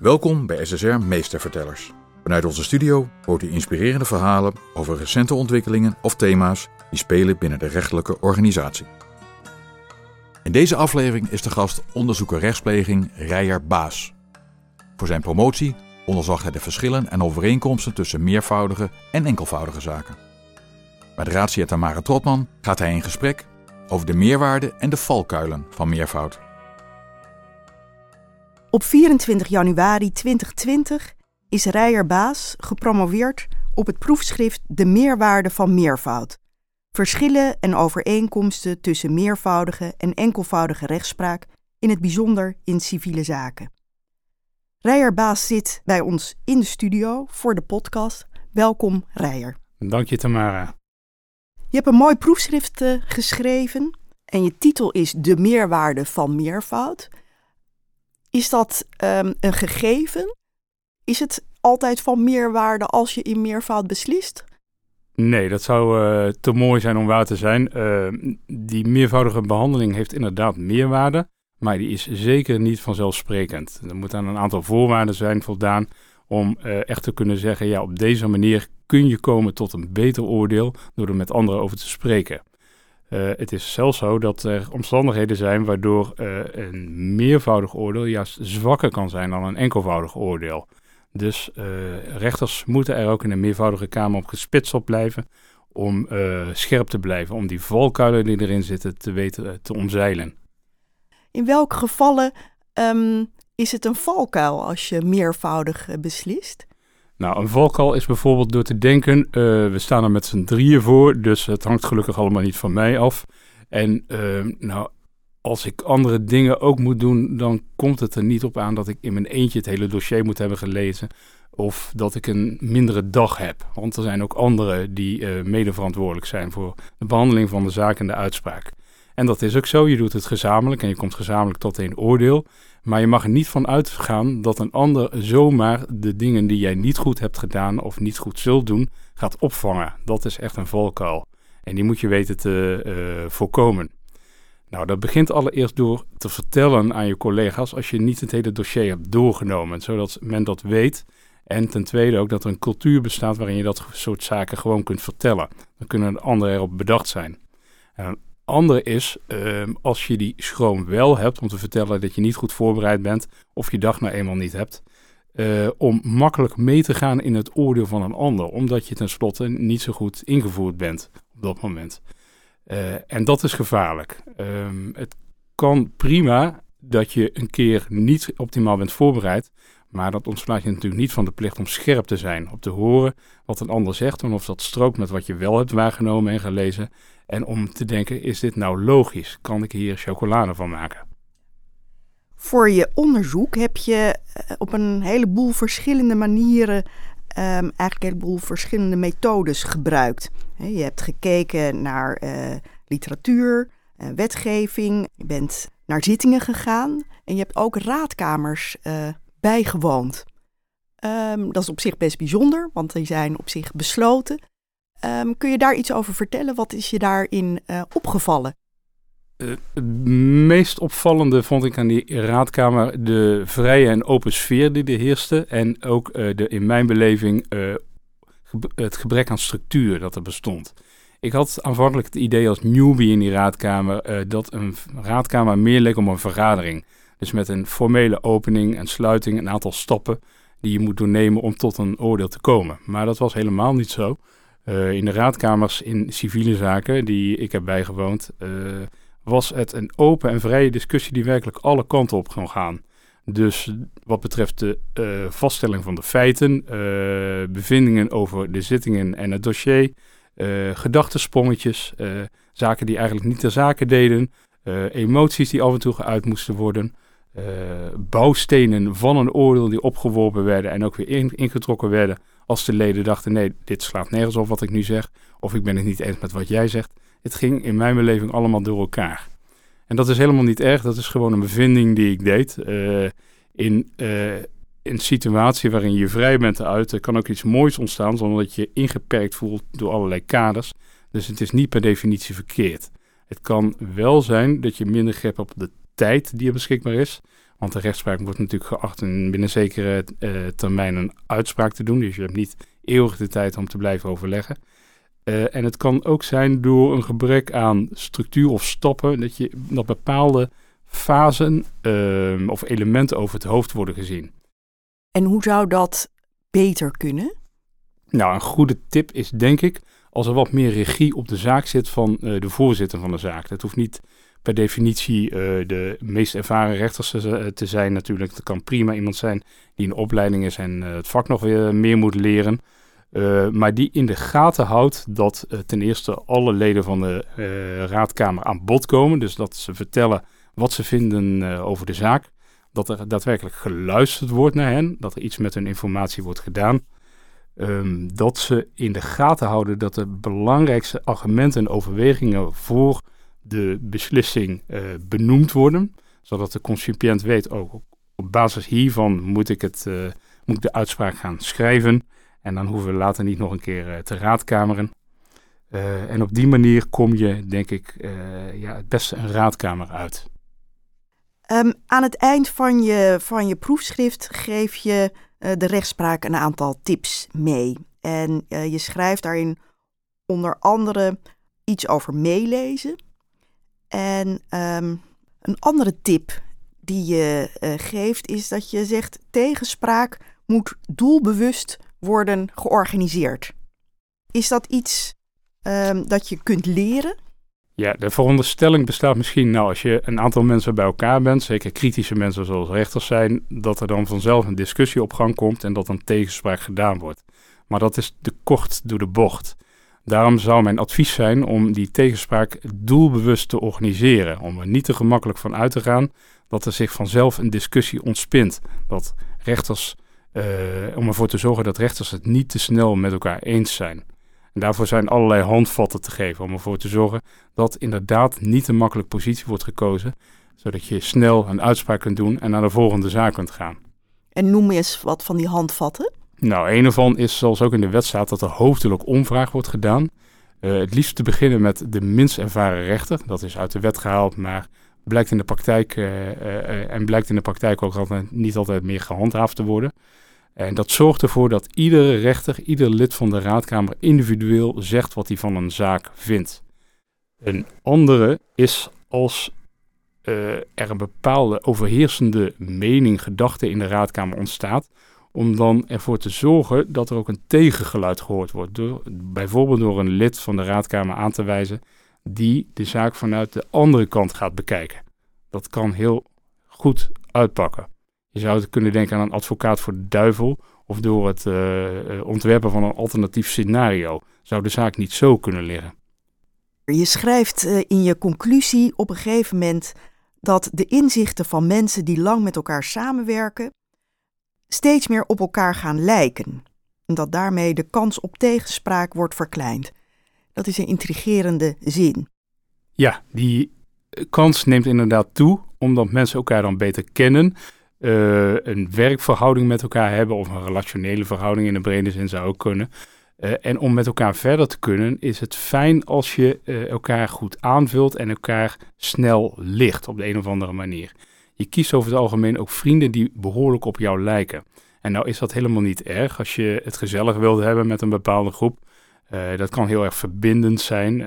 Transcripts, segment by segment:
Welkom bij SSR Meestervertellers. Vanuit onze studio hoort u inspirerende verhalen over recente ontwikkelingen of thema's die spelen binnen de rechtelijke organisatie. In deze aflevering is de gast onderzoeker rechtspleging Rijer Baas. Voor zijn promotie onderzocht hij de verschillen en overeenkomsten tussen meervoudige en enkelvoudige zaken. Met raadsier Tamara Trotman gaat hij in gesprek over de meerwaarde en de valkuilen van meervoud. Op 24 januari 2020 is Rijer Baas gepromoveerd op het proefschrift De meerwaarde van meervoud. Verschillen en overeenkomsten tussen meervoudige en enkelvoudige rechtspraak, in het bijzonder in civiele zaken. Rijer Baas zit bij ons in de studio voor de podcast. Welkom Rijer. Dank je Tamara. Je hebt een mooi proefschrift uh, geschreven en je titel is De meerwaarde van meervoud. Is dat um, een gegeven? Is het altijd van meerwaarde als je in meervoud beslist? Nee, dat zou uh, te mooi zijn om waar te zijn. Uh, die meervoudige behandeling heeft inderdaad meerwaarde, maar die is zeker niet vanzelfsprekend. Er moet aan een aantal voorwaarden zijn voldaan om uh, echt te kunnen zeggen, ja, op deze manier kun je komen tot een beter oordeel door er met anderen over te spreken. Uh, het is zelfs zo dat er omstandigheden zijn waardoor uh, een meervoudig oordeel juist zwakker kan zijn dan een enkelvoudig oordeel. Dus uh, rechters moeten er ook in een meervoudige kamer op gespitst op blijven om scherp te blijven, om die valkuilen die erin zitten te weten te omzeilen. In welke gevallen um, is het een valkuil als je meervoudig beslist? Nou, een valkuil is bijvoorbeeld door te denken, uh, we staan er met z'n drieën voor, dus het hangt gelukkig allemaal niet van mij af. En uh, nou, als ik andere dingen ook moet doen, dan komt het er niet op aan dat ik in mijn eentje het hele dossier moet hebben gelezen. Of dat ik een mindere dag heb. Want er zijn ook anderen die uh, medeverantwoordelijk zijn voor de behandeling van de zaak en de uitspraak. En dat is ook zo. Je doet het gezamenlijk en je komt gezamenlijk tot een oordeel. Maar je mag er niet van uitgaan dat een ander zomaar de dingen die jij niet goed hebt gedaan of niet goed zult doen, gaat opvangen. Dat is echt een valkuil. En die moet je weten te uh, voorkomen. Nou, dat begint allereerst door te vertellen aan je collega's als je niet het hele dossier hebt doorgenomen, zodat men dat weet. En ten tweede ook dat er een cultuur bestaat waarin je dat soort zaken gewoon kunt vertellen. Dan kunnen de anderen erop bedacht zijn. En andere is, uh, als je die schroom wel hebt om te vertellen dat je niet goed voorbereid bent of je dag nou eenmaal niet hebt, uh, om makkelijk mee te gaan in het oordeel van een ander, omdat je tenslotte niet zo goed ingevoerd bent op dat moment. Uh, en dat is gevaarlijk. Um, het kan prima dat je een keer niet optimaal bent voorbereid, maar dat ontslaat je natuurlijk niet van de plicht om scherp te zijn, op te horen wat een ander zegt en of dat strookt met wat je wel hebt waargenomen en gelezen. En om te denken, is dit nou logisch? Kan ik hier chocolade van maken? Voor je onderzoek heb je op een heleboel verschillende manieren, um, eigenlijk een heleboel verschillende methodes gebruikt. Je hebt gekeken naar uh, literatuur, uh, wetgeving, je bent naar zittingen gegaan en je hebt ook raadkamers bijgewoond. Um, dat is op zich best bijzonder, want die zijn op zich besloten. Um, kun je daar iets over vertellen? Wat is je daarin uh, opgevallen? Uh, het meest opvallende vond ik aan die raadkamer de vrije en open sfeer die er heerste. En ook uh, de, in mijn beleving het gebrek aan structuur dat er bestond. Ik had aanvankelijk het idee als newbie in die raadkamer dat een raadkamer meer leek om een vergadering. Dus met een formele opening en sluiting, een aantal stappen die je moet doornemen om tot een oordeel te komen. Maar dat was helemaal niet zo. Uh, in de raadkamers in civiele zaken die ik heb bijgewoond, uh, was het een open en vrije discussie die werkelijk alle kanten op kon gaan. Dus wat betreft de uh, vaststelling van de feiten, bevindingen over de zittingen en het dossier, gedachtensprongetjes, zaken die eigenlijk niet ter zake deden, emoties die af en toe geuit moesten worden, bouwstenen van een oordeel die opgeworpen werden en ook weer in, ingetrokken werden als de leden dachten: nee, dit slaat nergens op wat ik nu zeg, of ik ben het niet eens met wat jij zegt. Het ging in mijn beleving allemaal door elkaar. En dat is helemaal niet erg, dat is gewoon een bevinding die ik deed. Uh, in uh, een situatie waarin je vrij bent te uiten, kan ook iets moois ontstaan, zonder dat je ingeperkt voelt door allerlei kaders. Dus het is niet per definitie verkeerd. Het kan wel zijn dat je minder grip op de tijd die er beschikbaar is, Want de rechtspraak wordt natuurlijk geacht in binnen zekere uh, termijn een uitspraak te doen. Dus je hebt niet eeuwig de tijd om te blijven overleggen. Uh, en het kan ook zijn door een gebrek aan structuur of stappen, dat, je, dat bepaalde fasen uh, of elementen over het hoofd worden gezien. En hoe zou dat beter kunnen? Nou, een goede tip is denk ik als er wat meer regie op de zaak zit van uh, de voorzitter van de zaak. Dat hoeft niet per definitie uh, de meest ervaren rechters te, te, zijn natuurlijk. Het kan prima iemand zijn die in opleiding is en het vak nog weer meer moet leren. Maar die in de gaten houdt dat ten eerste alle leden van de raadkamer aan bod komen. Dus dat ze vertellen wat ze vinden over de zaak. Dat er daadwerkelijk geluisterd wordt naar hen. Dat er iets met hun informatie wordt gedaan. Um, dat ze in de gaten houden dat de belangrijkste argumenten en overwegingen voor de beslissing benoemd worden. Zodat de concipiënt weet, ook oh, op basis hiervan moet ik, het, moet ik de uitspraak gaan schrijven. En dan hoeven we later niet nog een keer uh, te raadkameren. En op die manier kom je, denk ik, ja, het beste een raadkamer uit. Um, aan het eind van je, van je proefschrift geef je de rechtspraak een aantal tips mee. En je schrijft daarin onder andere iets over meelezen. En um, een andere tip die je geeft is dat je zegt tegenspraak moet doelbewust worden georganiseerd. Is dat iets um, dat je kunt leren? Ja, de veronderstelling bestaat misschien, nou, als je een aantal mensen bij elkaar bent, zeker kritische mensen zoals rechters zijn, dat er dan vanzelf een discussie op gang komt en dat een tegenspraak gedaan wordt. Maar dat is te kort door de bocht. Daarom zou mijn advies zijn om die tegenspraak doelbewust te organiseren. Om er niet te gemakkelijk van uit te gaan dat er zich vanzelf een discussie ontspint. Dat rechters uh, om ervoor te zorgen dat rechters het niet te snel met elkaar eens zijn. En daarvoor zijn allerlei handvatten te geven om ervoor te zorgen dat inderdaad niet een makkelijke positie wordt gekozen, zodat je snel een uitspraak kunt doen en naar de volgende zaak kunt gaan. En noem eens wat van die handvatten. Nou, een ervan is, zoals ook in de wet staat, dat er hoofdelijk omvraag wordt gedaan. Uh, het liefst te beginnen met de minst ervaren rechter. Dat is uit de wet gehaald, maar blijkt in de praktijk, uh, uh, en blijkt in de praktijk ook niet altijd meer gehandhaafd te worden. En dat zorgt ervoor dat iedere rechter, ieder lid van de raadkamer individueel zegt wat hij van een zaak vindt. Een andere is als er een bepaalde overheersende mening, gedachte in de raadkamer ontstaat, om dan ervoor te zorgen dat er ook een tegengeluid gehoord wordt. Door, bijvoorbeeld door een lid van de raadkamer aan te wijzen die de zaak vanuit de andere kant gaat bekijken. Dat kan heel goed uitpakken. Je zou het kunnen denken aan een advocaat voor de duivel of door het uh, ontwerpen van een alternatief scenario. Zou de zaak niet zo kunnen liggen? Je schrijft uh, in je conclusie op een gegeven moment dat de inzichten van mensen die lang met elkaar samenwerken steeds meer op elkaar gaan lijken. En dat daarmee de kans op tegenspraak wordt verkleind. Dat is een intrigerende zin. Ja, die kans neemt inderdaad toe, omdat mensen elkaar dan beter kennen uh, een werkverhouding met elkaar hebben, of een relationele verhouding in de brede zin zou ook kunnen. Uh, en om met elkaar verder te kunnen, is het fijn als je elkaar goed aanvult en elkaar snel ligt op de een of andere manier. Je kiest over het algemeen ook vrienden die behoorlijk op jou lijken. En nou is dat helemaal niet erg als je het gezellig wilt hebben met een bepaalde groep. dat kan heel erg verbindend zijn.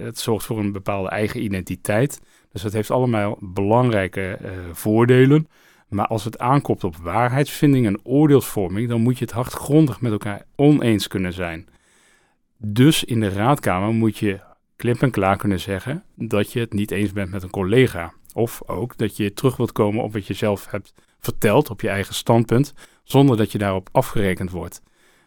het zorgt voor een bepaalde eigen identiteit. Dus dat heeft allemaal belangrijke voordelen. Maar als het aankomt op waarheidsvinding en oordeelsvorming, dan moet je het hardgrondig met elkaar oneens kunnen zijn. Dus in de raadkamer moet je klip en klaar kunnen zeggen dat je het niet eens bent met een collega. Of ook dat je terug wilt komen op wat je zelf hebt verteld op je eigen standpunt, zonder dat je daarop afgerekend wordt.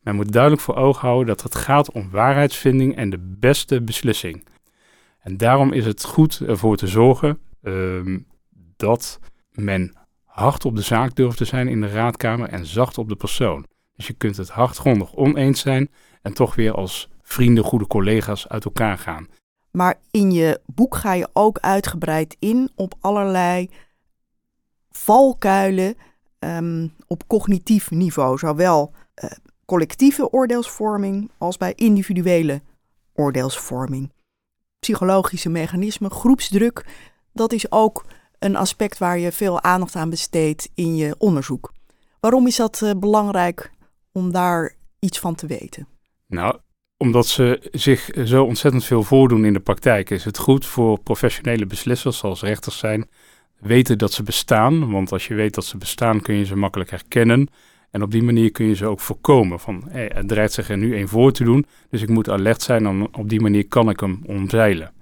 Men moet duidelijk voor ogen houden dat het gaat om waarheidsvinding en de beste beslissing. En daarom is het goed ervoor te zorgen uh, dat men hard op de zaak durft te zijn in de raadkamer en zacht op de persoon. Dus je kunt het hardgrondig oneens zijn en toch weer als vrienden, goede collega's uit elkaar gaan. Maar in je boek ga je ook uitgebreid in op allerlei valkuilen um, op cognitief niveau, zowel uh, collectieve oordeelsvorming als bij individuele oordeelsvorming. Psychologische mechanismen, groepsdruk, dat is ook een aspect waar je veel aandacht aan besteedt in je onderzoek. Waarom is dat belangrijk om daar iets van te weten? Nou, omdat ze zich zo ontzettend veel voordoen in de praktijk, is het goed voor professionele beslissers, zoals rechters zijn, weten dat ze bestaan. Want als je weet dat ze bestaan, kun je ze makkelijk herkennen. En op die manier kun je ze ook voorkomen. Van, hey, er dreigt zich er nu een voor te doen, dus ik moet alert zijn. En op die manier kan ik hem omzeilen.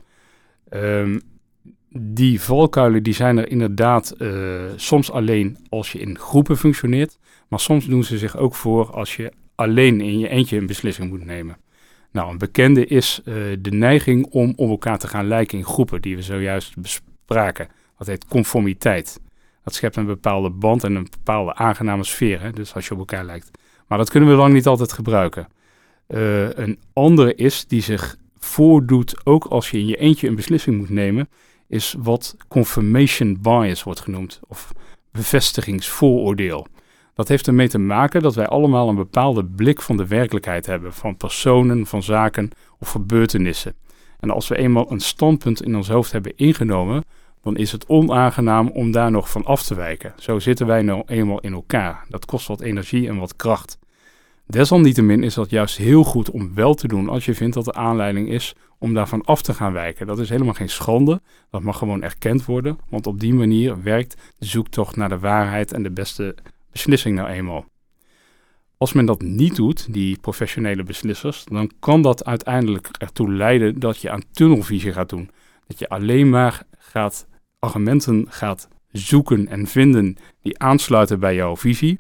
Um, die valkuilen die zijn er inderdaad uh, soms alleen als je in groepen functioneert. Maar soms doen ze zich ook voor als je alleen in je eentje een beslissing moet nemen. Nou, een bekende is uh, de neiging om op elkaar te gaan lijken in groepen, die we zojuist bespraken. Dat heet conformiteit. Dat schept een bepaalde band en een bepaalde aangename sfeer, hè? dus als je op elkaar lijkt. Maar dat kunnen we lang niet altijd gebruiken. Uh, een andere is die zich voordoet ook als je in je eentje een beslissing moet nemen, is wat confirmation bias wordt genoemd, of bevestigingsvooroordeel. Dat heeft ermee te maken dat wij allemaal een bepaalde blik van de werkelijkheid hebben, van personen, van zaken of gebeurtenissen. En als we eenmaal een standpunt in ons hoofd hebben ingenomen, dan is het onaangenaam om daar nog van af te wijken. Zo zitten wij nou eenmaal in elkaar. Dat kost wat energie en wat kracht. Desalniettemin is dat juist heel goed om wel te doen als je vindt dat er aanleiding is om daarvan af te gaan wijken. Dat is helemaal geen schande, dat mag gewoon erkend worden, want op die manier werkt de zoektocht naar de waarheid en de beste beslissing nou eenmaal. Als men dat niet doet, die professionele beslissers, dan kan dat uiteindelijk ertoe leiden dat je aan tunnelvisie gaat doen. Dat je alleen maar gaat argumenten gaat zoeken en vinden die aansluiten bij jouw visie.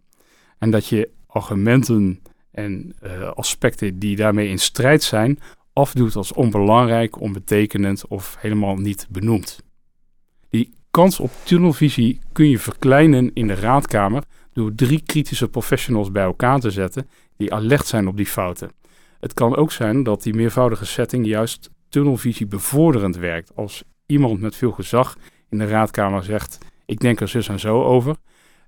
En dat je argumenten en uh, aspecten die daarmee in strijd zijn, afdoet als onbelangrijk, onbetekenend of helemaal niet benoemd. Die kans op tunnelvisie kun je verkleinen in de raadkamer door drie kritische professionals bij elkaar te zetten die alert zijn op die fouten. Het kan ook zijn dat die meervoudige setting juist tunnelvisie bevorderend werkt. Als iemand met veel gezag in de raadkamer zegt: Ik denk er zus en zo over.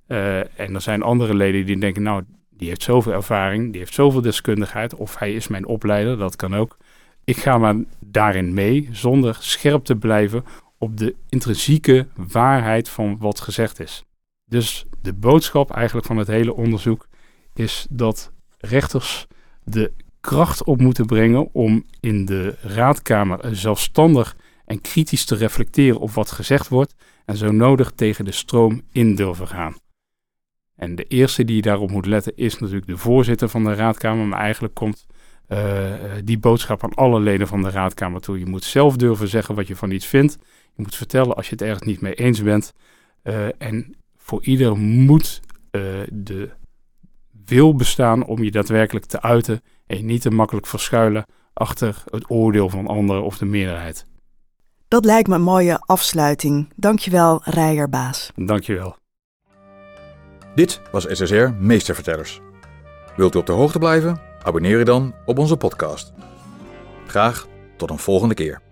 Uh, en er zijn andere leden die denken: Nou, die heeft zoveel ervaring, die heeft zoveel deskundigheid, of hij is mijn opleider, dat kan ook. Ik ga maar daarin mee, zonder scherp te blijven op de intrinsieke waarheid van wat gezegd is. Dus de boodschap eigenlijk van het hele onderzoek is dat rechters de kracht op moeten brengen om in de raadkamer zelfstandig en kritisch te reflecteren op wat gezegd wordt en zo nodig tegen de stroom in durven gaan. En de eerste die daarop moet letten is natuurlijk de voorzitter van de raadkamer, maar eigenlijk komt uh, die boodschap aan alle leden van de raadkamer toe. Je moet zelf durven zeggen wat je van iets vindt. Je moet vertellen als je het ergens niet mee eens bent. Uh, en voor ieder moet uh, de wil bestaan om je daadwerkelijk te uiten en je niet te makkelijk verschuilen achter het oordeel van anderen of de meerderheid. Dat lijkt me een mooie afsluiting. Dankjewel, Rijerbaas. Dankjewel. Dit was SSR Meestervertellers. Wilt u op de hoogte blijven? Abonneer je dan op onze podcast. Graag tot een volgende keer.